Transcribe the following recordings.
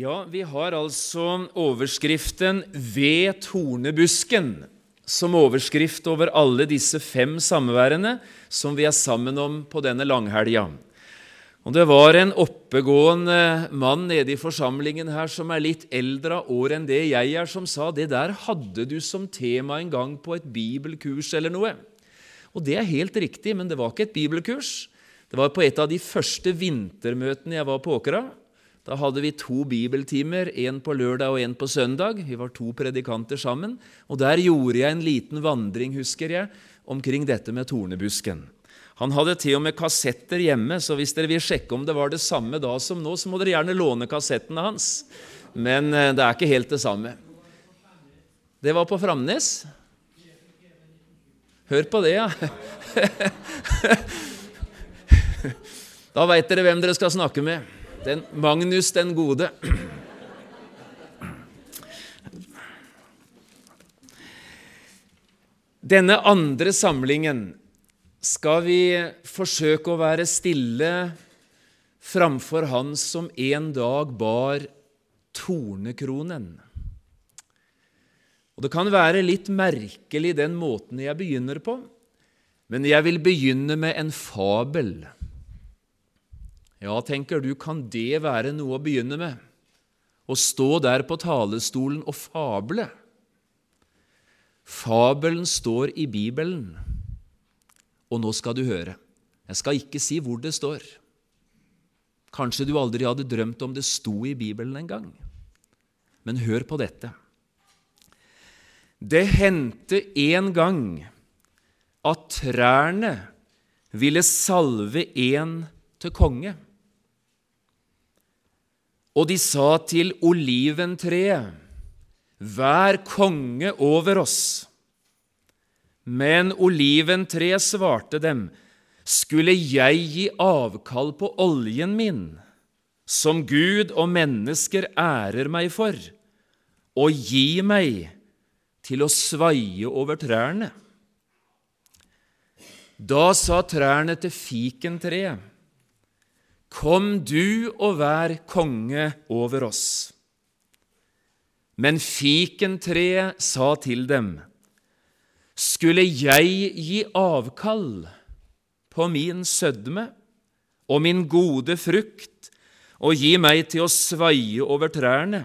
Ja, vi har altså overskriften 'Ved tornebusken' som overskrift over alle disse fem samværene som vi er sammen om på denne langhelga. Og Det var en oppegående mann nede i forsamlingen her som er litt eldre av år enn det jeg er, som sa det der hadde du som tema en gang på et bibelkurs eller noe. Og det er helt riktig, men det var ikke et bibelkurs. Det var på et av de første vintermøtene jeg var på Åkra. Da hadde vi to bibeltimer, én på lørdag og én på søndag. Vi var to predikanter sammen. Og der gjorde jeg en liten vandring, husker jeg, omkring dette med tornebusken. Han hadde til og med kassetter hjemme, så hvis dere vil sjekke om det var det samme da som nå, så må dere gjerne låne kassettene hans. Men eh, det er ikke helt det samme. Det var på Framnes. Hør på det, ja. Da veit dere hvem dere skal snakke med. Den Magnus den gode. Denne andre samlingen skal vi forsøke å være stille framfor Han som en dag bar tornekronen. Og Det kan være litt merkelig den måten jeg begynner på, men jeg vil begynne med en fabel. Ja, tenker du, kan det være noe å begynne med? Å stå der på talerstolen og fable? Fabelen står i Bibelen, og nå skal du høre. Jeg skal ikke si hvor det står. Kanskje du aldri hadde drømt om det sto i Bibelen en gang. Men hør på dette. Det hendte en gang at trærne ville salve en til konge. Og de sa til oliventreet, Vær konge over oss. Men oliventreet svarte dem, Skulle jeg gi avkall på oljen min, som Gud og mennesker ærer meg for, og gi meg til å svaie over trærne? Da sa trærne til fikentreet, Kom du og vær konge over oss. Men fikentreet sa til dem, Skulle jeg gi avkall på min sødme og min gode frukt og gi meg til å svaie over trærne?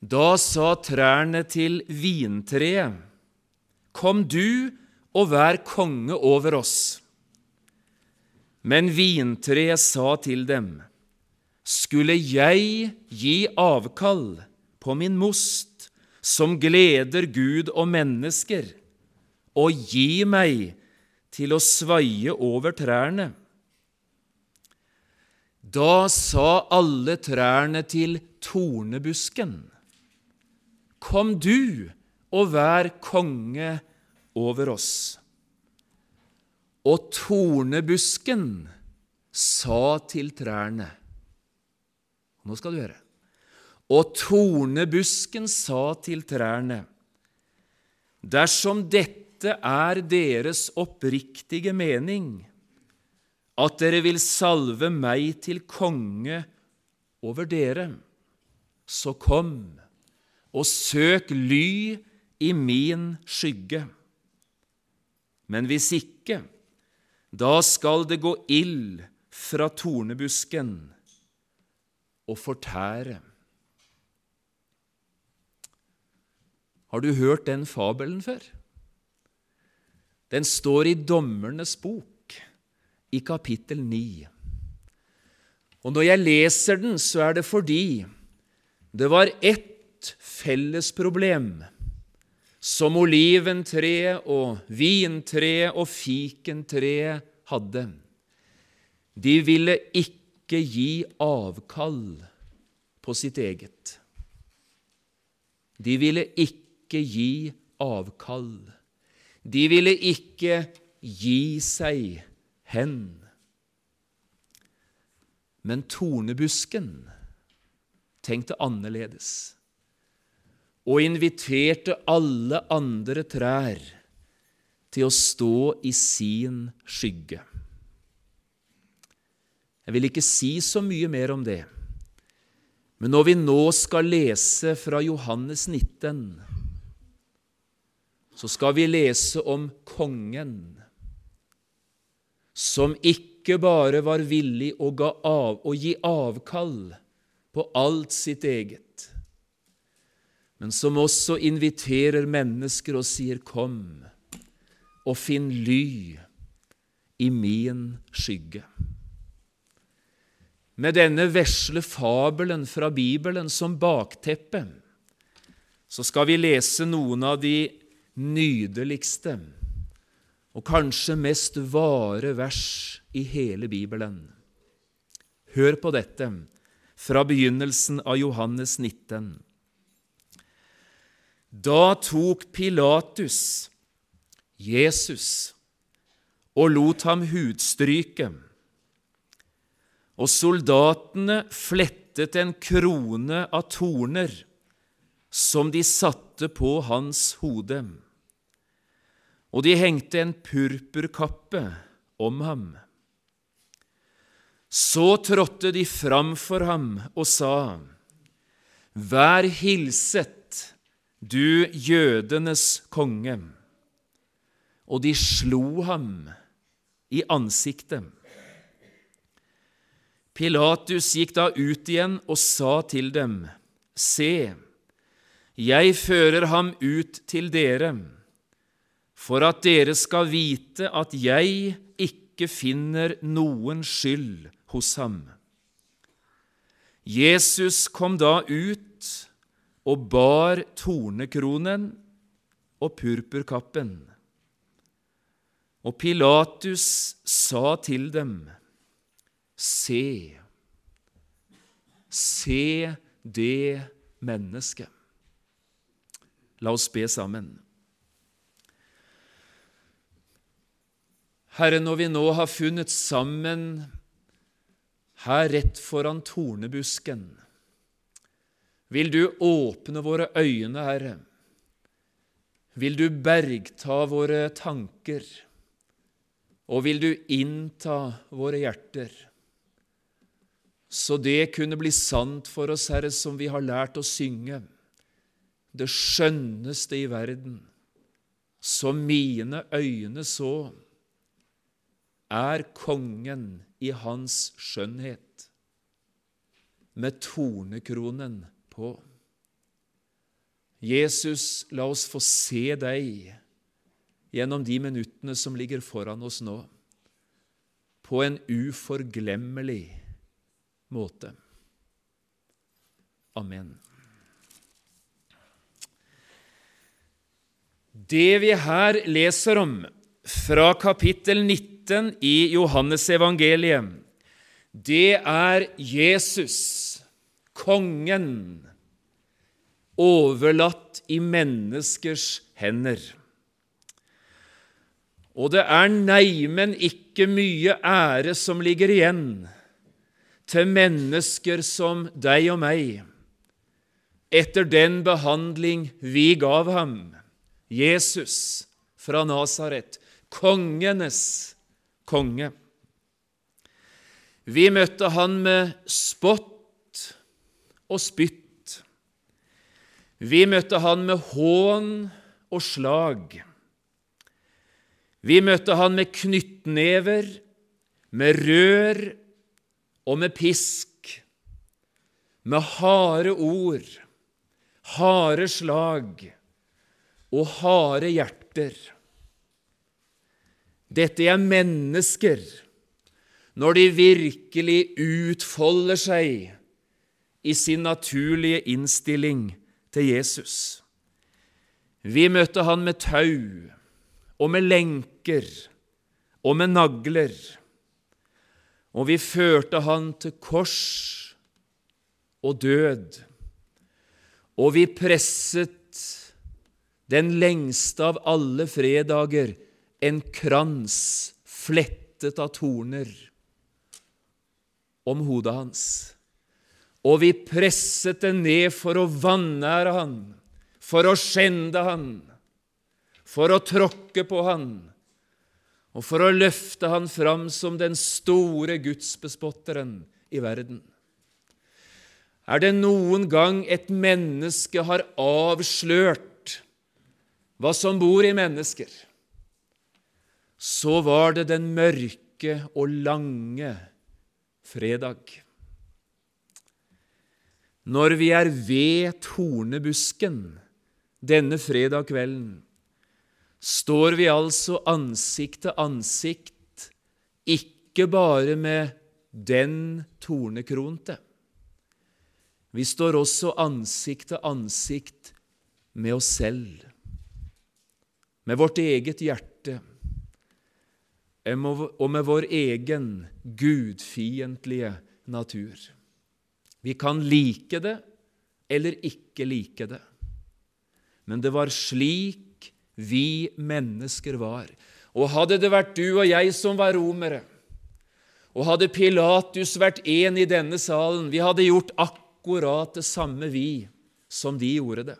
Da sa trærne til vintreet, Kom du og vær konge over oss. Men vintreet sa til dem, Skulle jeg gi avkall på min most, som gleder Gud og mennesker, og gi meg til å svaie over trærne? Da sa alle trærne til tornebusken, Kom du og vær konge over oss. Og tornebusken sa til trærne Nå skal du høre. Og tornebusken sa til trærne Dersom dette er deres oppriktige mening, at dere vil salve meg til konge over dere, så kom og søk ly i min skygge. Men hvis ikke, da skal det gå ild fra tornebusken og fortære. Har du hørt den fabelen før? Den står i Dommernes bok, i kapittel 9. Og når jeg leser den, så er det fordi det var ett felles problem som oliventreet og vintreet og fikentreet hadde. De ville ikke gi avkall på sitt eget. De ville ikke gi avkall. De ville ikke gi seg hen. Men tornebusken tenkte annerledes og inviterte alle andre trær til å stå i sin skygge. Jeg vil ikke si så mye mer om det, Men når vi nå skal lese fra Johannes 19, så skal vi lese om kongen som ikke bare var villig å, av, å gi avkall på alt sitt eget, men som også inviterer mennesker og sier 'Kom og finn ly i min skygge'. Med denne vesle fabelen fra Bibelen som bakteppe så skal vi lese noen av de nydeligste og kanskje mest vare vers i hele Bibelen. Hør på dette fra begynnelsen av Johannes 19. Da tok Pilatus Jesus og lot ham hudstryke, og soldatene flettet en krone av torner som de satte på hans hode og de hengte en purpurkappe om ham. Så trådte de fram for ham og sa, Vær hilset, du jødenes konge. Og de slo ham i ansiktet. Pilatus gikk da ut igjen og sa til dem, Se, jeg fører ham ut til dere for at dere skal vite at jeg ikke finner noen skyld hos ham. Jesus kom da ut og bar tornekronen og purpurkappen. Og Pilatus sa til dem, Se, se det mennesket. La oss be sammen. Herre, når vi nå har funnet sammen her rett foran tornebusken, vil du åpne våre øyne, Herre. Vil du bergta våre tanker, og vil du innta våre hjerter, så det kunne bli sant for oss, Herre, som vi har lært å synge, det skjønneste i verden, som mine øyne så er kongen i hans skjønnhet, med tornekronen på. Jesus, la oss få se deg gjennom de minuttene som ligger foran oss nå, på en uforglemmelig måte. Amen. Det vi her leser om fra kapittel 19 19 i Johannesevangeliet, det er Jesus, kongen, overlatt i menneskers hender. Og det er neimen ikke mye ære som ligger igjen til mennesker som deg og meg, etter den behandling vi gav ham, Jesus fra Nasaret, kongenes konge. Vi møtte han med spott og spytt. Vi møtte han med hån og slag. Vi møtte han med knyttnever, med rør og med pisk, med harde ord, harde slag og harde hjerter. Dette er mennesker når de virkelig utfolder seg i sin naturlige innstilling til Jesus. Vi møtte han med tau og med lenker og med nagler, og vi førte han til kors og død, og vi presset den lengste av alle fredager en krans flettet av torner om hodet hans. Og vi presset det ned for å vanære han, for å skjende han, for å tråkke på han, og for å løfte han fram som den store gudsbespotteren i verden. Er det noen gang et menneske har avslørt hva som bor i mennesker, så var det den mørke og lange fredag. Når vi er ved tornebusken denne fredag kvelden, står vi altså ansikt til ansikt, ikke bare med den tornekronte. Vi står også ansikt til ansikt med oss selv, med vårt eget hjerte og med vår egen gudfiendtlige natur. Vi kan like det eller ikke like det, men det var slik vi mennesker var. Og hadde det vært du og jeg som var romere, og hadde Pilatus vært en i denne salen, vi hadde gjort akkurat det samme, vi, som de gjorde det.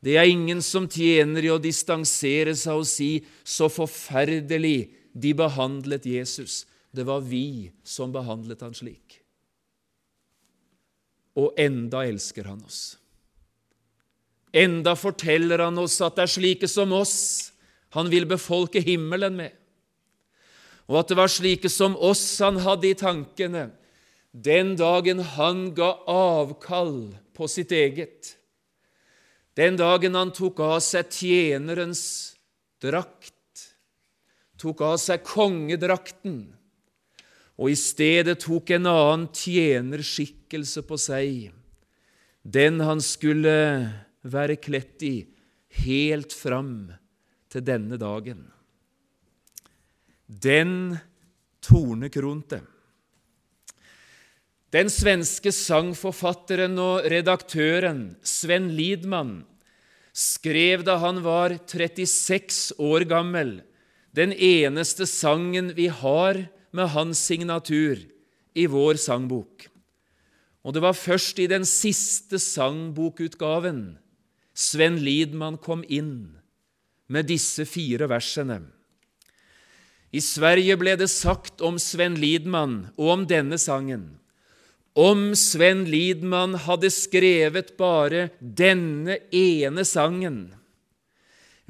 Det er ingen som tjener i å distansere seg og si 'så forferdelig de behandlet Jesus'. Det var vi som behandlet han slik. Og enda elsker han oss. Enda forteller han oss at det er slike som oss han vil befolke himmelen med, og at det var slike som oss han hadde i tankene den dagen han ga avkall på sitt eget den dagen han tok av seg tjenerens drakt, tok av seg kongedrakten, og i stedet tok en annen tjenerskikkelse på seg, den han skulle være kledt i helt fram til denne dagen. Den tornekronte. Den svenske sangforfatteren og redaktøren Sven Lidman skrev da han var 36 år gammel, den eneste sangen vi har med hans signatur i vår sangbok. Og det var først i den siste sangbokutgaven Sven Lidman kom inn med disse fire versene. I Sverige ble det sagt om Sven Lidman og om denne sangen om Sven Lidman hadde skrevet bare denne ene sangen,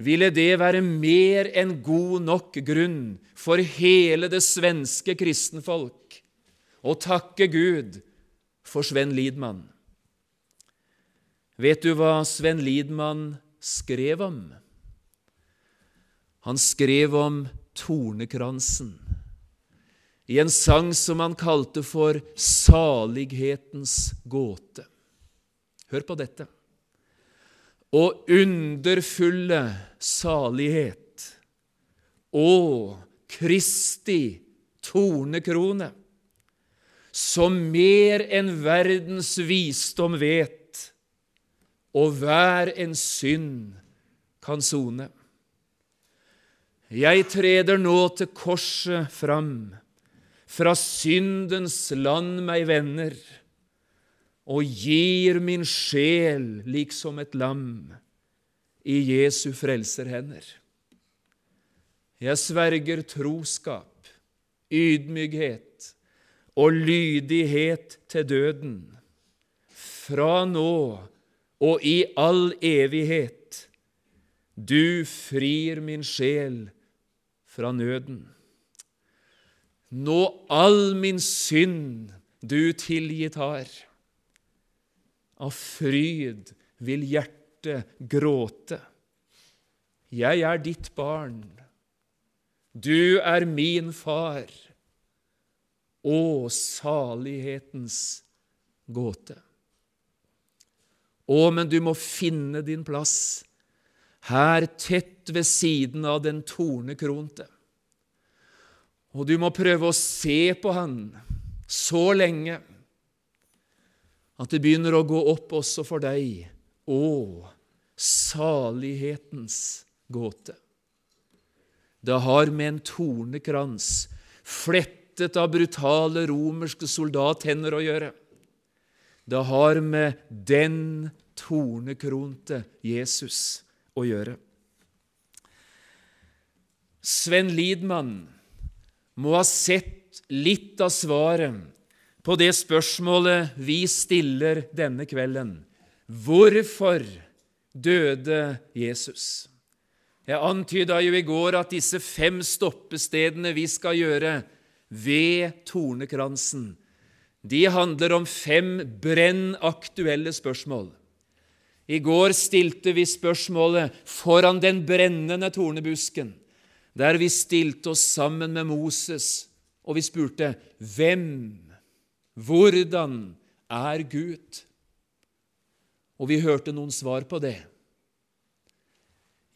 ville det være mer enn god nok grunn for hele det svenske kristenfolk å takke Gud for Sven Lidman. Vet du hva Sven Lidman skrev om? Han skrev om tornekransen i en sang som han kalte for Salighetens gåte. Hør på dette. Og underfulle salighet og Kristi tornekrone, som mer enn verdens visdom vet, og hver en synd kan sone. Jeg treder nå til korset fram fra syndens land meg vender, og gir min sjel liksom et lam i Jesu frelserhender. Jeg sverger troskap, ydmykhet og lydighet til døden, fra nå og i all evighet. Du frir min sjel fra nøden. Nå all min synd du tilgitt har. Av fryd vil hjertet gråte. Jeg er ditt barn. Du er min far. Å, salighetens gåte. Å, men du må finne din plass her tett ved siden av den tornekronte. Og du må prøve å se på han så lenge at det begynner å gå opp også for deg. Å, salighetens gåte. Det har med en tornekrans flettet av brutale romerske soldathender å gjøre. Det har med den tornekronte Jesus å gjøre. Sven Lidman må ha sett litt av svaret på det spørsmålet vi stiller denne kvelden. Hvorfor døde Jesus? Jeg antyda jo i går at disse fem stoppestedene vi skal gjøre ved tornekransen, de handler om fem brennaktuelle spørsmål. I går stilte vi spørsmålet foran den brennende tornebusken, der vi stilte oss sammen med Moses, og vi spurte hvem, hvordan er Gud? Og vi hørte noen svar på det.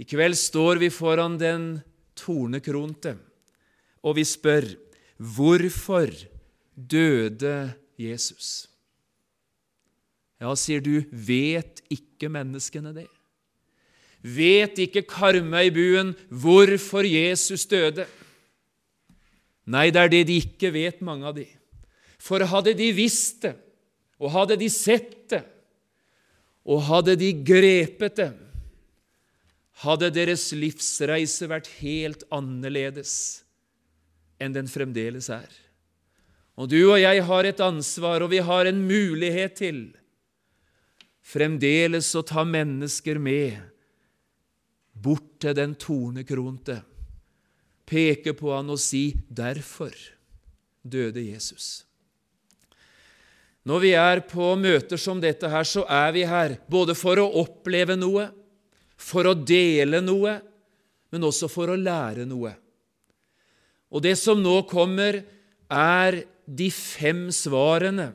I kveld står vi foran den tornekronte, og vi spør hvorfor døde Jesus? Ja, sier du, vet ikke menneskene det? Vet ikke Karmøybuen hvorfor Jesus døde? Nei, det er det de ikke vet, mange av de. For hadde de visst det, og hadde de sett det, og hadde de grepet det, hadde deres livsreise vært helt annerledes enn den fremdeles er. Og du og jeg har et ansvar, og vi har en mulighet til fremdeles å ta mennesker med bort til den tornekronte, peke på han og si 'Derfor døde Jesus'. Når vi er på møter som dette her, så er vi her både for å oppleve noe, for å dele noe, men også for å lære noe. Og det som nå kommer, er de fem svarene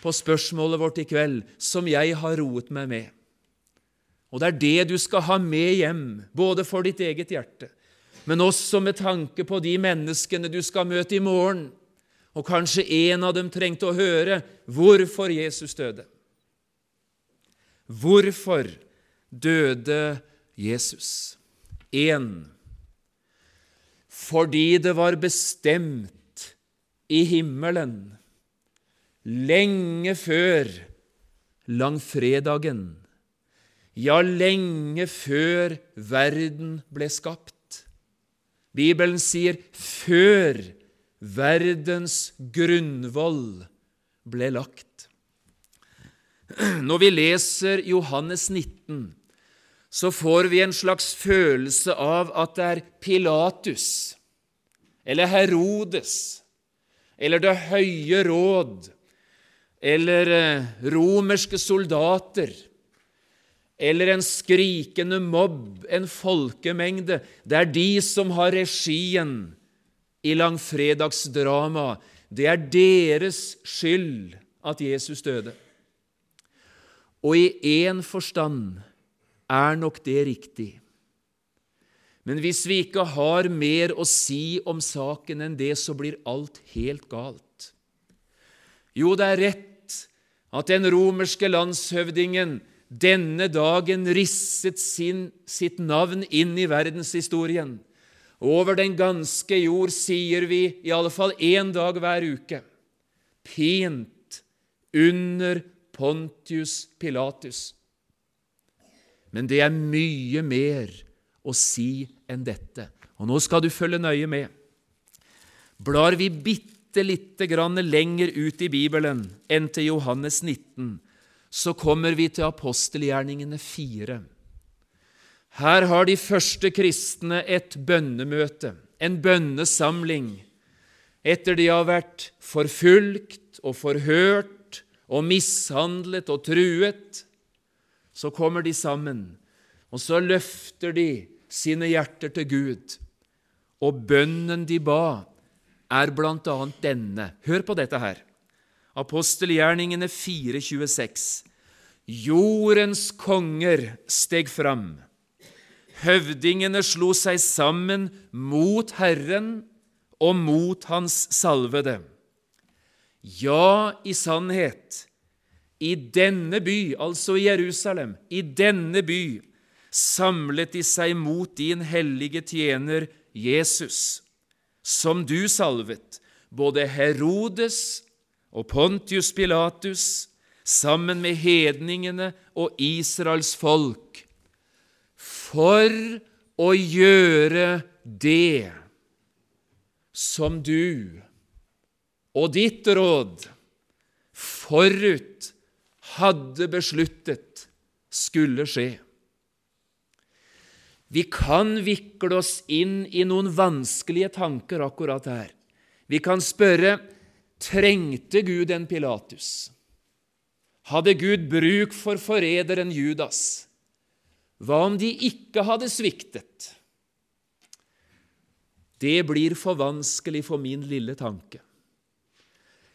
på spørsmålet vårt i kveld som jeg har roet meg med. Og det er det du skal ha med hjem, både for ditt eget hjerte, men også med tanke på de menneskene du skal møte i morgen. Og kanskje en av dem trengte å høre hvorfor Jesus døde. Hvorfor døde Jesus? 1. Fordi det var bestemt i himmelen lenge før langfredagen, ja, lenge før verden ble skapt. Bibelen sier 'før verdens grunnvoll ble lagt'. Når vi leser Johannes 19, så får vi en slags følelse av at det er Pilatus eller Herodes eller Det høye råd eller eh, romerske soldater eller en skrikende mobb, en folkemengde. Det er de som har regien i langfredagsdramaet. Det er deres skyld at Jesus døde. Og i én forstand er nok det riktig. Men hvis vi ikke har mer å si om saken enn det, så blir alt helt galt. Jo, det er rett at den romerske landshøvdingen denne dagen risset sin, sitt navn inn i verdenshistorien. Over den ganske jord sier vi i alle fall én dag hver uke pint under Pontius Pilatus. Men det er mye mer å si enn dette. Og nå skal du følge nøye med. Blar vi bitte lite grann lenger ut i Bibelen enn til Johannes 19, så kommer vi til apostelgjerningene 4. Her har de første kristne et bønnemøte, en bønnesamling, etter de har vært forfulgt og forhørt og mishandlet og truet. Så kommer de sammen, og så løfter de sine hjerter til Gud. Og bønnen de ba, er bl.a. denne. Hør på dette her. Apostelgjerningene 4,26. Jordens konger steg fram. Høvdingene slo seg sammen mot Herren og mot Hans salvede. Ja, i sannhet, i denne by, altså i Jerusalem, i denne by, samlet de seg mot din hellige tjener Jesus som du salvet, både Herodes og Pontius Pilatus, sammen med hedningene og Israels folk, for å gjøre det som du og ditt råd forut hadde besluttet skulle skje. Vi kan vikle oss inn i noen vanskelige tanker akkurat her. Vi kan spørre trengte Gud en Pilatus? Hadde Gud bruk for forræderen Judas? Hva om de ikke hadde sviktet? Det blir for vanskelig for min lille tanke.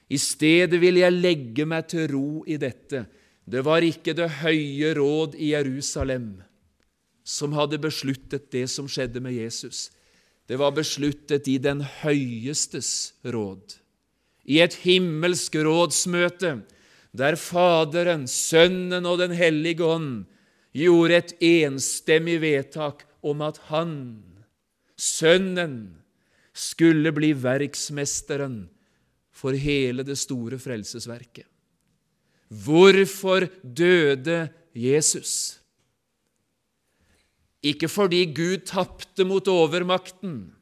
I stedet vil jeg legge meg til ro i dette. Det var ikke det høye råd i Jerusalem som hadde besluttet det som skjedde med Jesus. Det var besluttet i den høyestes råd, i et himmelsk rådsmøte, der Faderen, Sønnen og Den hellige ånd gjorde et enstemmig vedtak om at han, Sønnen, skulle bli verksmesteren for hele det store frelsesverket. Hvorfor døde Jesus? Ikke fordi Gud tapte mot overmakten,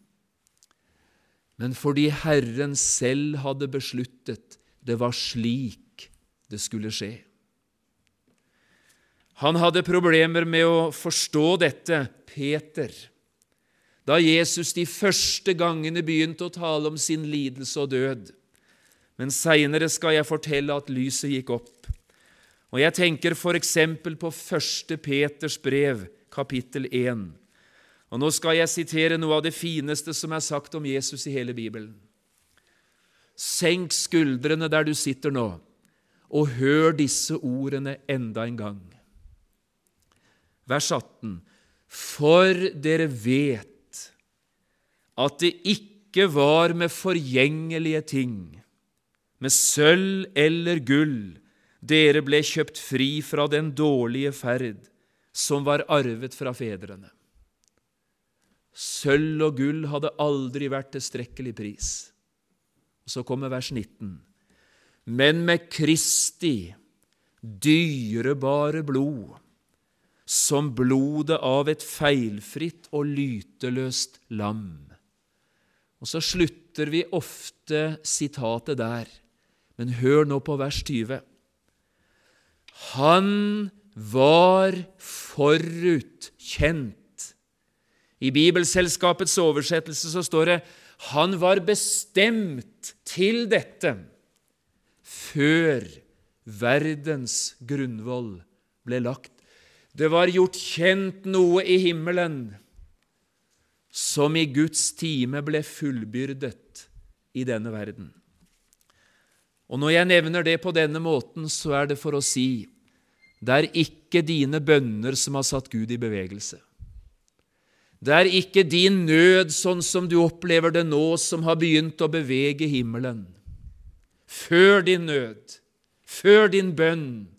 men fordi Herren selv hadde besluttet det var slik det skulle skje. Han hadde problemer med å forstå dette, Peter, da Jesus de første gangene begynte å tale om sin lidelse og død. Men seinere skal jeg fortelle at lyset gikk opp. Og jeg tenker f.eks. på 1. Peters brev, kapittel 1. Og Nå skal jeg sitere noe av det fineste som er sagt om Jesus i hele Bibelen. Senk skuldrene der du sitter nå, og hør disse ordene enda en gang. Vers 18. For dere vet at det ikke var med forgjengelige ting, med sølv eller gull, dere ble kjøpt fri fra den dårlige ferd som var arvet fra fedrene. Sølv og gull hadde aldri vært tilstrekkelig pris. Så kommer vers 19. Men med Kristi dyrebare blod, som blodet av et feilfritt og lyteløst lam. Og så slutter vi ofte sitatet der, men hør nå på vers 20. Han var forutkjent. I Bibelselskapets oversettelse så står det han var bestemt til dette før verdens grunnvoll ble lagt. Det var gjort kjent noe i himmelen som i Guds time ble fullbyrdet i denne verden. Og Når jeg nevner det på denne måten, så er det for å si det er ikke dine bønner som har satt Gud i bevegelse. Det er ikke din nød sånn som du opplever det nå, som har begynt å bevege himmelen. Før din nød, før din bønn,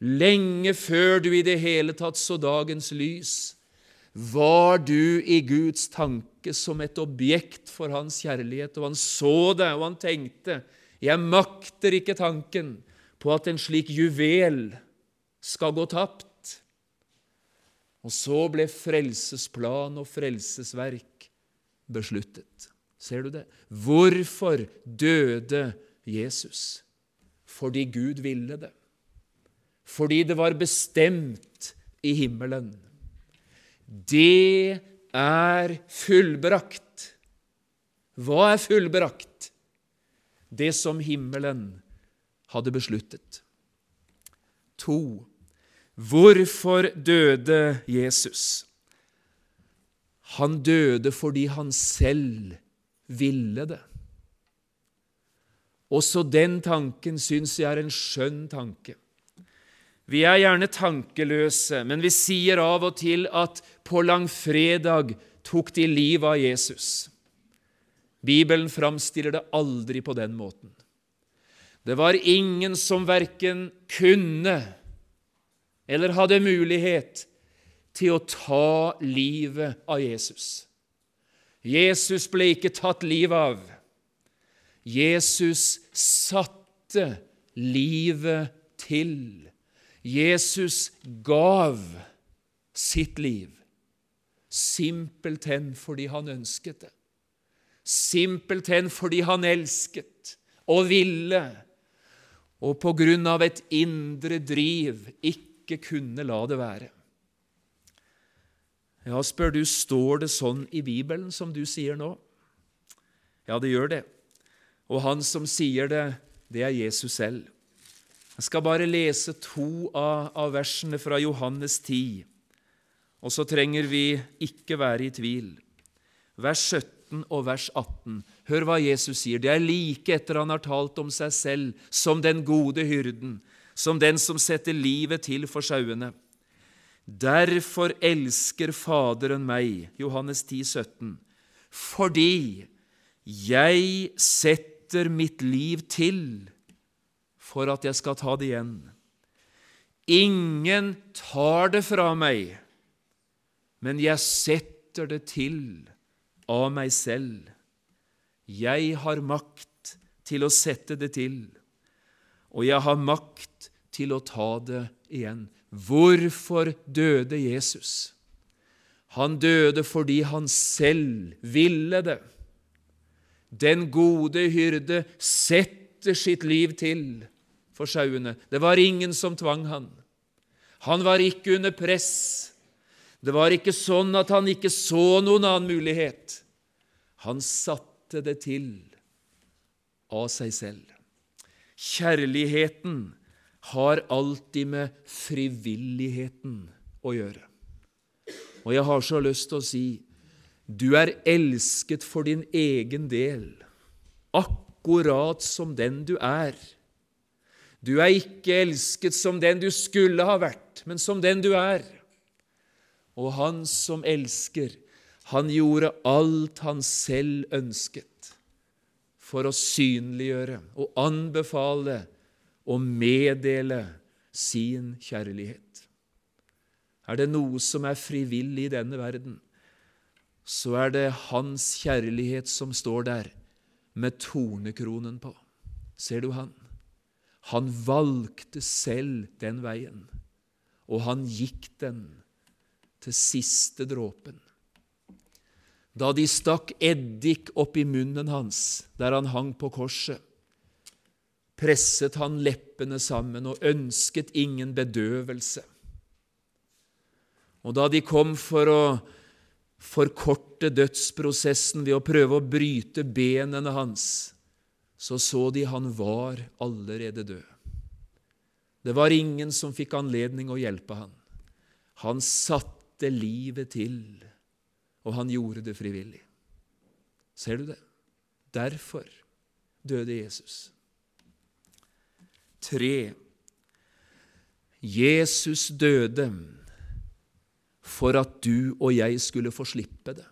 lenge før du i det hele tatt så dagens lys, var du i Guds tanke som et objekt for hans kjærlighet, og han så det, og han tenkte, jeg makter ikke tanken på at en slik juvel skal gå tapt. Og så ble frelsesplan og frelsesverk besluttet. Ser du det? Hvorfor døde Jesus? Fordi Gud ville det. Fordi det var bestemt i himmelen det er fullbrakt. Hva er fullbrakt? Det som himmelen hadde besluttet. To. Hvorfor døde Jesus? Han døde fordi han selv ville det. Også den tanken syns jeg er en skjønn tanke. Vi er gjerne tankeløse, men vi sier av og til at på langfredag tok de livet av Jesus. Bibelen framstiller det aldri på den måten. Det var ingen som verken kunne eller hadde mulighet til å ta livet av Jesus. Jesus ble ikke tatt livet av. Jesus satte livet til. Jesus gav sitt liv simpelthen fordi han ønsket det. Simpelthen fordi han elsket og ville. og på grunn av et indre driv ikke kunne la det være. Ja, spør du, står det sånn i Bibelen som du sier nå? Ja, det gjør det. Og han som sier det, det er Jesus selv. Jeg skal bare lese to av, av versene fra Johannes 10, og så trenger vi ikke være i tvil. Vers 17 og vers 18. Hør hva Jesus sier. Det er like etter han har talt om seg selv som den gode hyrden, som den som setter livet til for sauene. Derfor elsker Faderen meg, Johannes 10, 17, fordi jeg setter mitt liv til for at jeg skal ta det igjen. Ingen tar det fra meg, men jeg setter det til av meg selv. Jeg har makt til å sette det til, og jeg har makt til å ta det igjen. Hvorfor døde Jesus? Han døde fordi han selv ville det. Den gode hyrde setter sitt liv til for sauene. Det var ingen som tvang han. Han var ikke under press. Det var ikke sånn at han ikke så noen annen mulighet. Han satte det til av seg selv. Kjærligheten har alltid med frivilligheten å gjøre. Og jeg har så lyst til å si du er elsket for din egen del, akkurat som den du er. Du er ikke elsket som den du skulle ha vært, men som den du er. Og han som elsker, han gjorde alt han selv ønsket for å synliggjøre og anbefale og meddele sin kjærlighet. Er det noe som er frivillig i denne verden, så er det Hans kjærlighet som står der med tornekronen på. Ser du han? Han valgte selv den veien, og han gikk den til siste dråpen. Da de stakk eddik opp i munnen hans der han hang på korset, presset han leppene sammen og ønsket ingen bedøvelse. Og da de kom for å forkorte dødsprosessen ved å prøve å bryte benene hans, så så de han var allerede død. Det var ingen som fikk anledning å hjelpe han. Han satte livet til, og han gjorde det frivillig. Ser du det? Derfor døde Jesus. 3. Jesus døde for at du og jeg skulle få slippe det.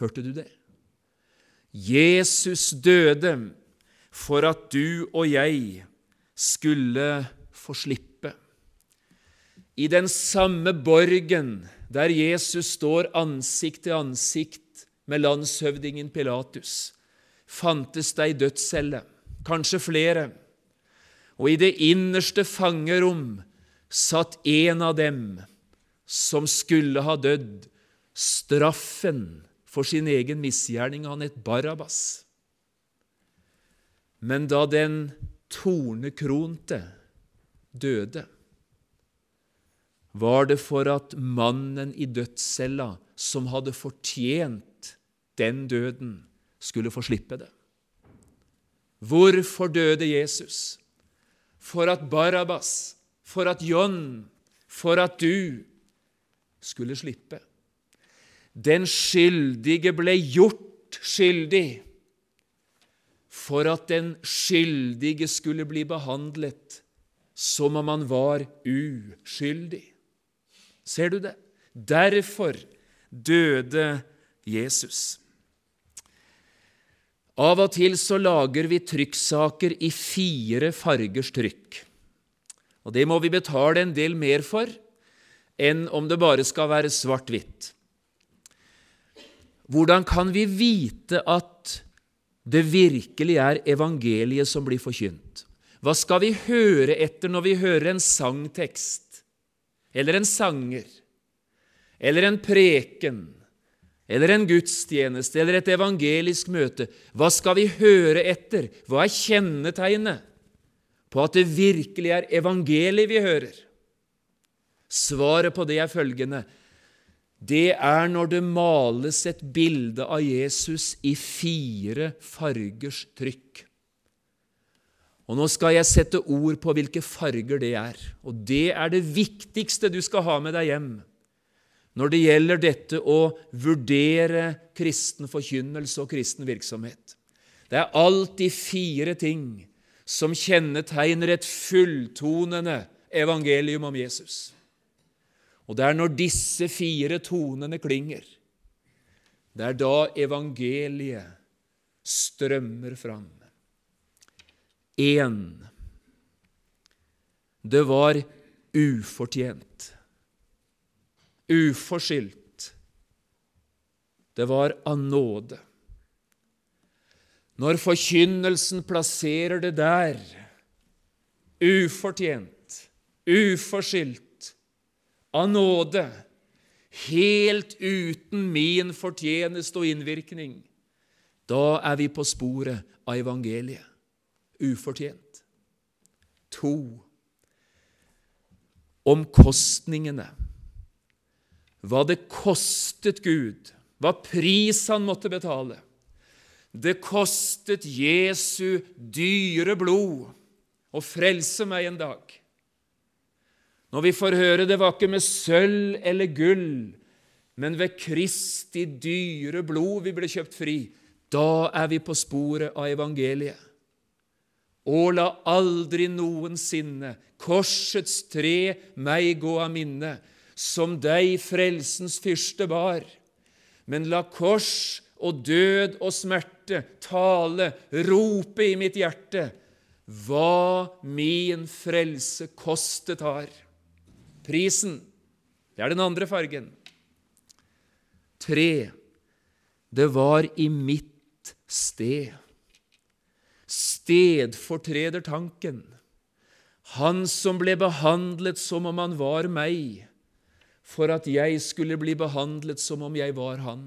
Hørte du det? Jesus døde for at du og jeg skulle få slippe. I den samme borgen der Jesus står ansikt til ansikt med landshøvdingen Pilatus, fantes det ei dødscelle kanskje flere. Og i det innerste fangerom satt en av dem som skulle ha dødd, straffen for sin egen misgjerning. Han het Barabas. Men da den tornekronte døde, var det for at mannen i dødscella, som hadde fortjent den døden, skulle få slippe det. Hvorfor døde Jesus? For at Barabas, for at John, for at du skulle slippe. Den skyldige ble gjort skyldig for at den skyldige skulle bli behandlet som om han var uskyldig. Ser du det? Derfor døde Jesus. Av og til så lager vi trykksaker i fire fargers trykk. Og det må vi betale en del mer for enn om det bare skal være svart-hvitt. Hvordan kan vi vite at det virkelig er evangeliet som blir forkynt? Hva skal vi høre etter når vi hører en sangtekst, eller en sanger, eller en preken, eller en gudstjeneste eller et evangelisk møte, hva skal vi høre etter? Hva er kjennetegnet på at det virkelig er evangeliet vi hører? Svaret på det er følgende det er når det males et bilde av Jesus i fire fargers trykk. Og Nå skal jeg sette ord på hvilke farger det er. Og det er det viktigste du skal ha med deg hjem når det gjelder dette å vurdere kristen forkynnelse og kristen virksomhet. Det er alltid fire ting som kjennetegner et fulltonende evangelium om Jesus. Og det er når disse fire tonene klinger, det er da evangeliet strømmer fram. Én det var ufortjent, uforskyldt. Det var av nåde. Når forkynnelsen plasserer det der, ufortjent, uforskyldt, av nåde, helt uten min fortjeneste og innvirkning, da er vi på sporet av evangeliet. Ufortjent. To. Omkostningene. Hva det kostet Gud, hva pris han måtte betale. Det kostet Jesu dyre blod å frelse meg en dag. Når vi får høre det var ikke med sølv eller gull, men ved Kristi dyre blod vi ble kjøpt fri, da er vi på sporet av evangeliet. Og la aldri noensinne korsets tre meg gå av minne, som deg frelsens fyrste bar. Men la kors og død og smerte tale, rope i mitt hjerte, hva min frelse kostet har. Prisen, det er den andre fargen. Tre, det var i mitt sted. Stedfortredertanken. Han som ble behandlet som om han var meg, for at jeg skulle bli behandlet som om jeg var han.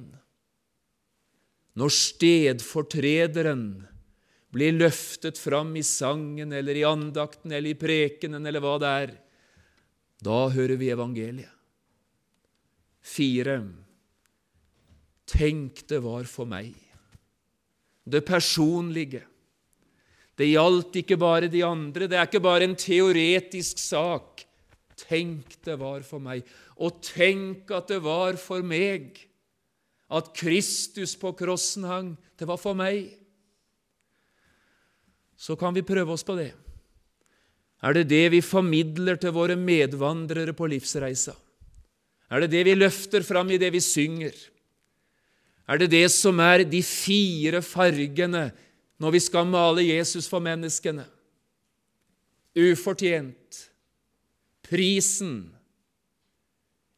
Når stedfortrederen blir løftet fram i sangen eller i andakten eller i prekenen eller hva det er, da hører vi evangeliet. Fire. Tenk det var for meg. Det personlige. Det gjaldt ikke bare de andre, det er ikke bare en teoretisk sak. Tenk det var for meg, og tenk at det var for meg. At Kristus på krossen hang, det var for meg. Så kan vi prøve oss på det. Er det det vi formidler til våre medvandrere på livsreisa? Er det det vi løfter fram i det vi synger? Er det det som er de fire fargene når vi skal male Jesus for menneskene? Ufortjent, prisen,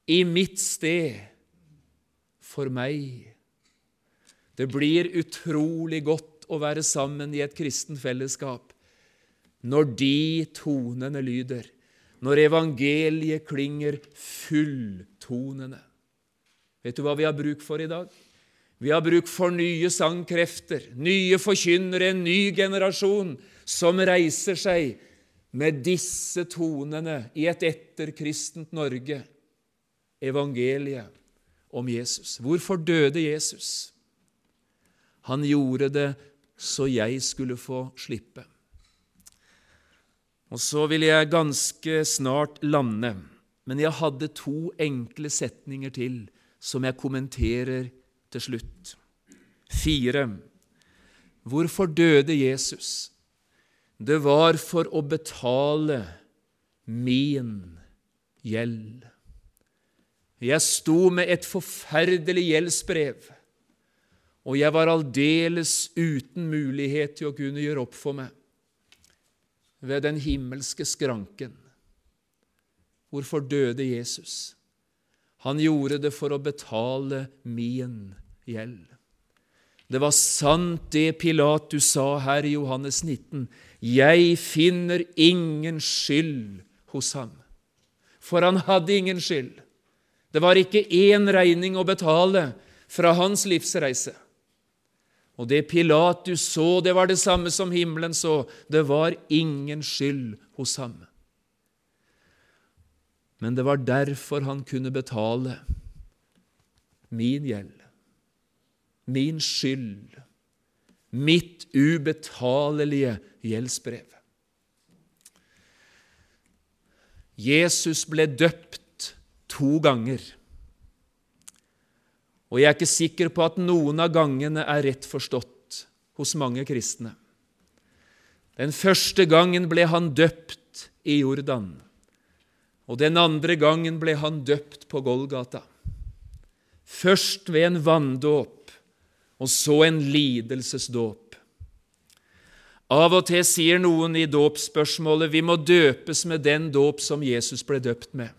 i mitt sted, for meg. Det blir utrolig godt å være sammen i et kristen fellesskap når de tonene lyder, når evangeliet klinger fulltonende. Vet du hva vi har bruk for i dag? Vi har bruk for nye sangkrefter, nye forkynnere, en ny generasjon som reiser seg med disse tonene i et etterkristent Norge, evangeliet om Jesus. Hvorfor døde Jesus? Han gjorde det så jeg skulle få slippe. Og så vil jeg ganske snart lande, men jeg hadde to enkle setninger til som jeg kommenterer til slutt. Fire. Hvorfor døde Jesus? Det var for å betale min gjeld. Jeg sto med et forferdelig gjeldsbrev, og jeg var aldeles uten mulighet til å kunne gjøre opp for meg ved den himmelske skranken. Hvorfor døde Jesus? Han gjorde det for å betale min gjeld. Det var sant det Pilatus sa her i Johannes 19. Jeg finner ingen skyld hos ham. For han hadde ingen skyld. Det var ikke én regning å betale fra hans livsreise. Og det Pilatus så, det var det samme som himmelen så. Det var ingen skyld hos ham. Men det var derfor han kunne betale min gjeld, min skyld, mitt ubetalelige gjeldsbrev. Jesus ble døpt to ganger. Og jeg er ikke sikker på at noen av gangene er rett forstått hos mange kristne. Den første gangen ble han døpt i Jordan, og den andre gangen ble han døpt på Golgata. Først ved en vanndåp, og så en lidelsesdåp. Av og til sier noen i dåpsspørsmålet vi må døpes med den dåp som Jesus ble døpt med.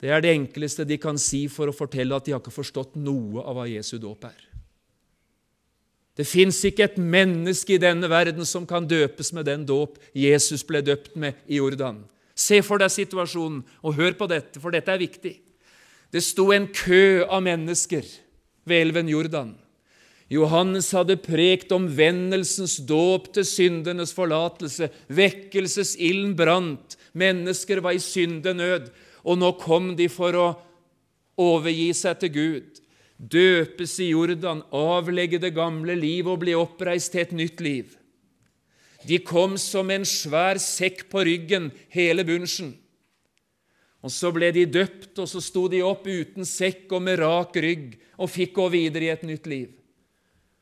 Det er det enkleste de kan si for å fortelle at de har ikke forstått noe av hva Jesu dåp er. Det fins ikke et menneske i denne verden som kan døpes med den dåp Jesus ble døpt med i Jordan. Se for deg situasjonen, og hør på dette, for dette er viktig. Det sto en kø av mennesker ved elven Jordan. Johannes hadde prekt omvendelsens dåp til syndenes forlatelse. Vekkelsesilden brant. Mennesker var i syndenød. Og nå kom de for å overgi seg til Gud. Døpes i Jordan, avlegge det gamle liv og bli oppreist til et nytt liv. De kom som en svær sekk på ryggen, hele bunsen. Og Så ble de døpt, og så sto de opp uten sekk og med rak rygg og fikk gå videre i et nytt liv.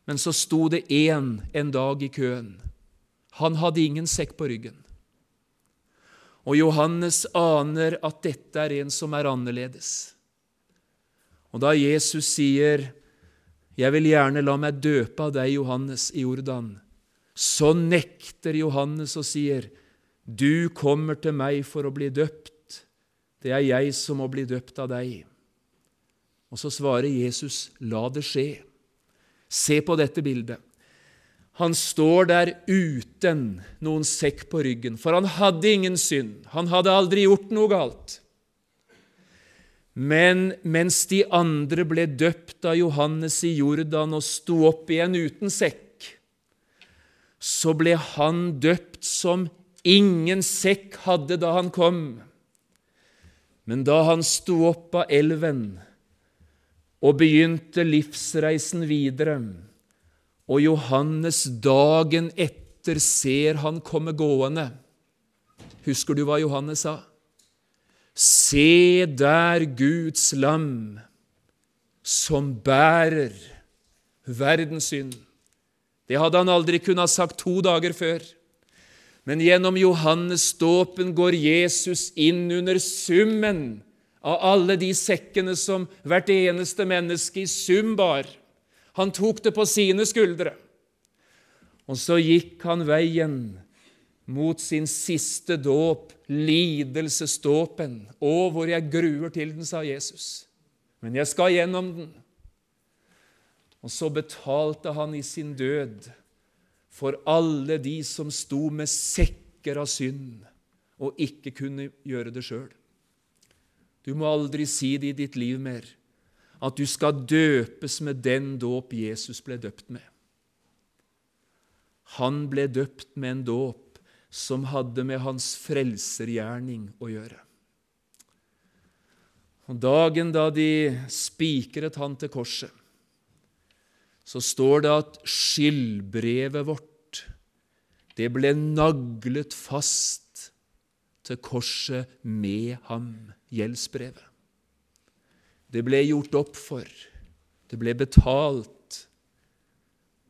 Men så sto det én en dag i køen. Han hadde ingen sekk på ryggen. Og Johannes aner at dette er en som er annerledes. Og da Jesus sier, 'Jeg vil gjerne la meg døpe av deg, Johannes, i Jordan', så nekter Johannes og sier, 'Du kommer til meg for å bli døpt. Det er jeg som må bli døpt av deg.' Og så svarer Jesus, 'La det skje'. Se på dette bildet. Han står der uten noen sekk på ryggen, for han hadde ingen synd. Han hadde aldri gjort noe galt. Men mens de andre ble døpt av Johannes i Jordan og sto opp igjen uten sekk, så ble han døpt som ingen sekk hadde da han kom. Men da han sto opp av elven, og begynte livsreisen videre. Og Johannes dagen etter ser han komme gående. Husker du hva Johannes sa? Se der Guds lam, som bærer verdens synd. Det hadde han aldri kunnet ha sagt to dager før. Men gjennom Johannes dåpen går Jesus inn under summen av alle de sekkene som hvert eneste menneske i sum bar. Han tok det på sine skuldre. Og så gikk han veien mot sin siste dåp, lidelsesdåpen. Å, hvor jeg gruer til den, sa Jesus. Men jeg skal gjennom den. Og så betalte han i sin død for alle de som sto med sekker av synd og ikke kunne gjøre det sjøl. Du må aldri si det i ditt liv mer, at du skal døpes med den dåp Jesus ble døpt med. Han ble døpt med en dåp som hadde med hans frelsergjerning å gjøre. Og Dagen da de spikret han til korset, så står det at skyldbrevet vårt det ble naglet fast til korset med ham gjeldsbrevet. Det ble gjort opp for, det ble betalt,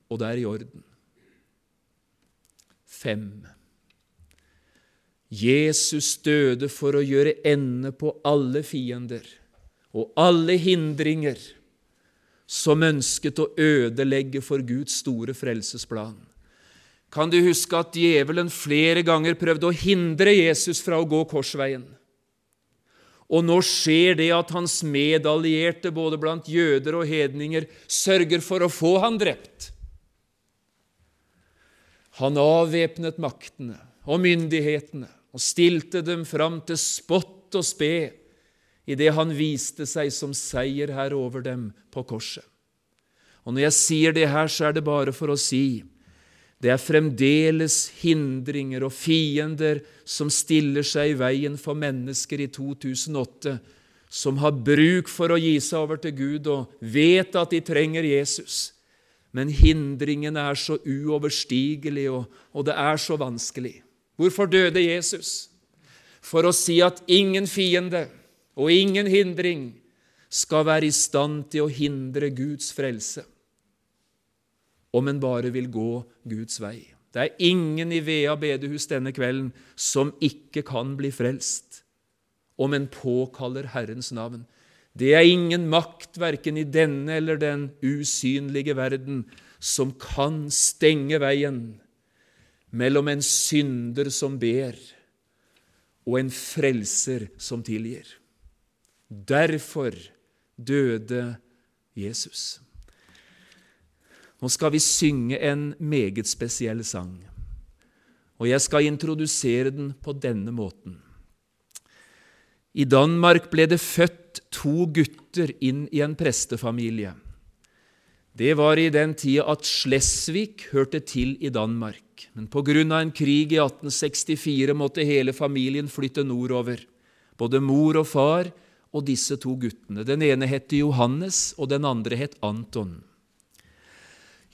og det er i orden. Fem. Jesus døde for å gjøre ende på alle fiender og alle hindringer som ønsket å ødelegge for Guds store frelsesplan. Kan du huske at djevelen flere ganger prøvde å hindre Jesus fra å gå korsveien? Og nå skjer det at hans medallierte, både blant jøder og hedninger, sørger for å få han drept. Han avvæpnet maktene og myndighetene og stilte dem fram til spott og spe idet han viste seg som seierherre over dem på korset. Og når jeg sier det her, så er det bare for å si det er fremdeles hindringer og fiender som stiller seg i veien for mennesker i 2008, som har bruk for å gi seg over til Gud og vet at de trenger Jesus. Men hindringene er så uoverstigelige, og, og det er så vanskelig. Hvorfor døde Jesus? For å si at ingen fiende og ingen hindring skal være i stand til å hindre Guds frelse om en bare vil gå Guds vei. Det er ingen i Vea bedehus denne kvelden som ikke kan bli frelst om en påkaller Herrens navn. Det er ingen makt, verken i denne eller den usynlige verden, som kan stenge veien mellom en synder som ber, og en frelser som tilgir. Derfor døde Jesus. Nå skal vi synge en meget spesiell sang, og jeg skal introdusere den på denne måten. I Danmark ble det født to gutter inn i en prestefamilie. Det var i den tida at Slesvig hørte til i Danmark, men av en krig i 1864 måtte hele familien flytte nordover, både mor og far og disse to guttene. Den ene het Johannes, og den andre het Anton.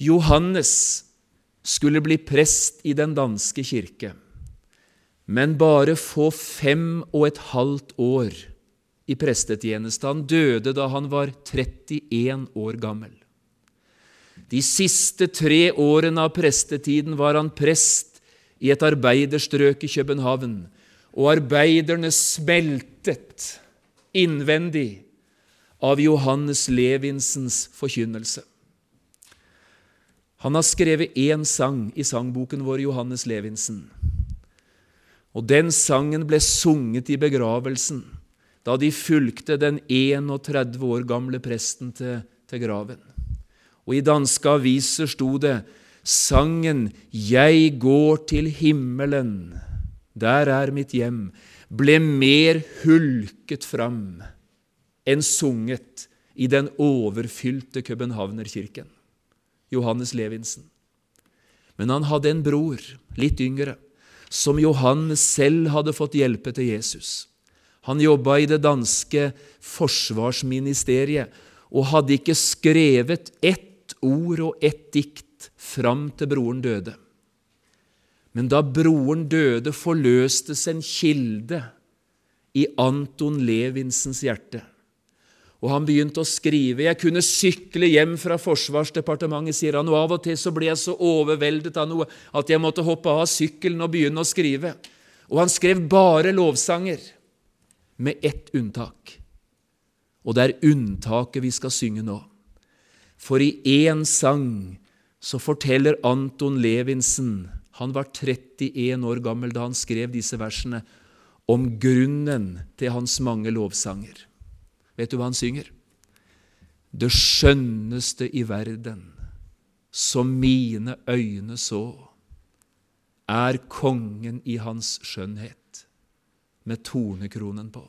Johannes skulle bli prest i den danske kirke, men bare få fem og et halvt år i prestetjeneste. Han døde da han var 31 år gammel. De siste tre årene av prestetiden var han prest i et arbeiderstrøk i København, og arbeiderne smeltet innvendig av Johannes Levinsens forkynnelse. Han har skrevet én sang i sangboken vår, Johannes Levinsen. Og den sangen ble sunget i begravelsen da de fulgte den 31 år gamle presten til, til graven. Og i danske aviser sto det sangen 'Jeg går til himmelen, der er mitt hjem', ble mer hulket fram enn sunget i den overfylte københavnerkirken. Johannes Levinsen. Men han hadde en bror, litt yngre, som Johannes selv hadde fått hjelpe til Jesus. Han jobba i det danske forsvarsministeriet og hadde ikke skrevet ett ord og ett dikt fram til broren døde. Men da broren døde, forløstes en kilde i Anton Levinsens hjerte. Og han begynte å skrive. Jeg kunne sykle hjem fra Forsvarsdepartementet, sier han, og av og til så ble jeg så overveldet av noe at jeg måtte hoppe av sykkelen og begynne å skrive. Og han skrev bare lovsanger, med ett unntak. Og det er unntaket vi skal synge nå. For i én sang så forteller Anton Levinsen Han var 31 år gammel da han skrev disse versene om grunnen til hans mange lovsanger. Vet du hva han synger? Det skjønneste i verden, som mine øyne så, er kongen i hans skjønnhet, med tornekronen på.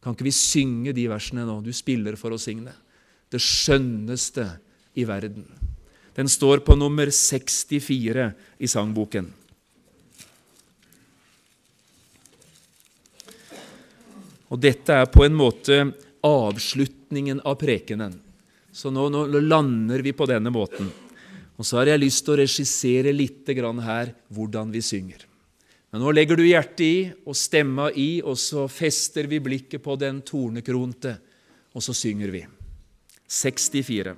Kan ikke vi synge de versene nå? Du spiller for å synge det. Skjønneste i verden. Den står på nummer 64 i sangboken. Og dette er på en måte avslutningen av prekenen. Så nå, nå lander vi på denne måten. Og så har jeg lyst til å regissere litt her hvordan vi synger. Men nå legger du hjertet i og stemma i, og så fester vi blikket på den tornekronte, og så synger vi. 64.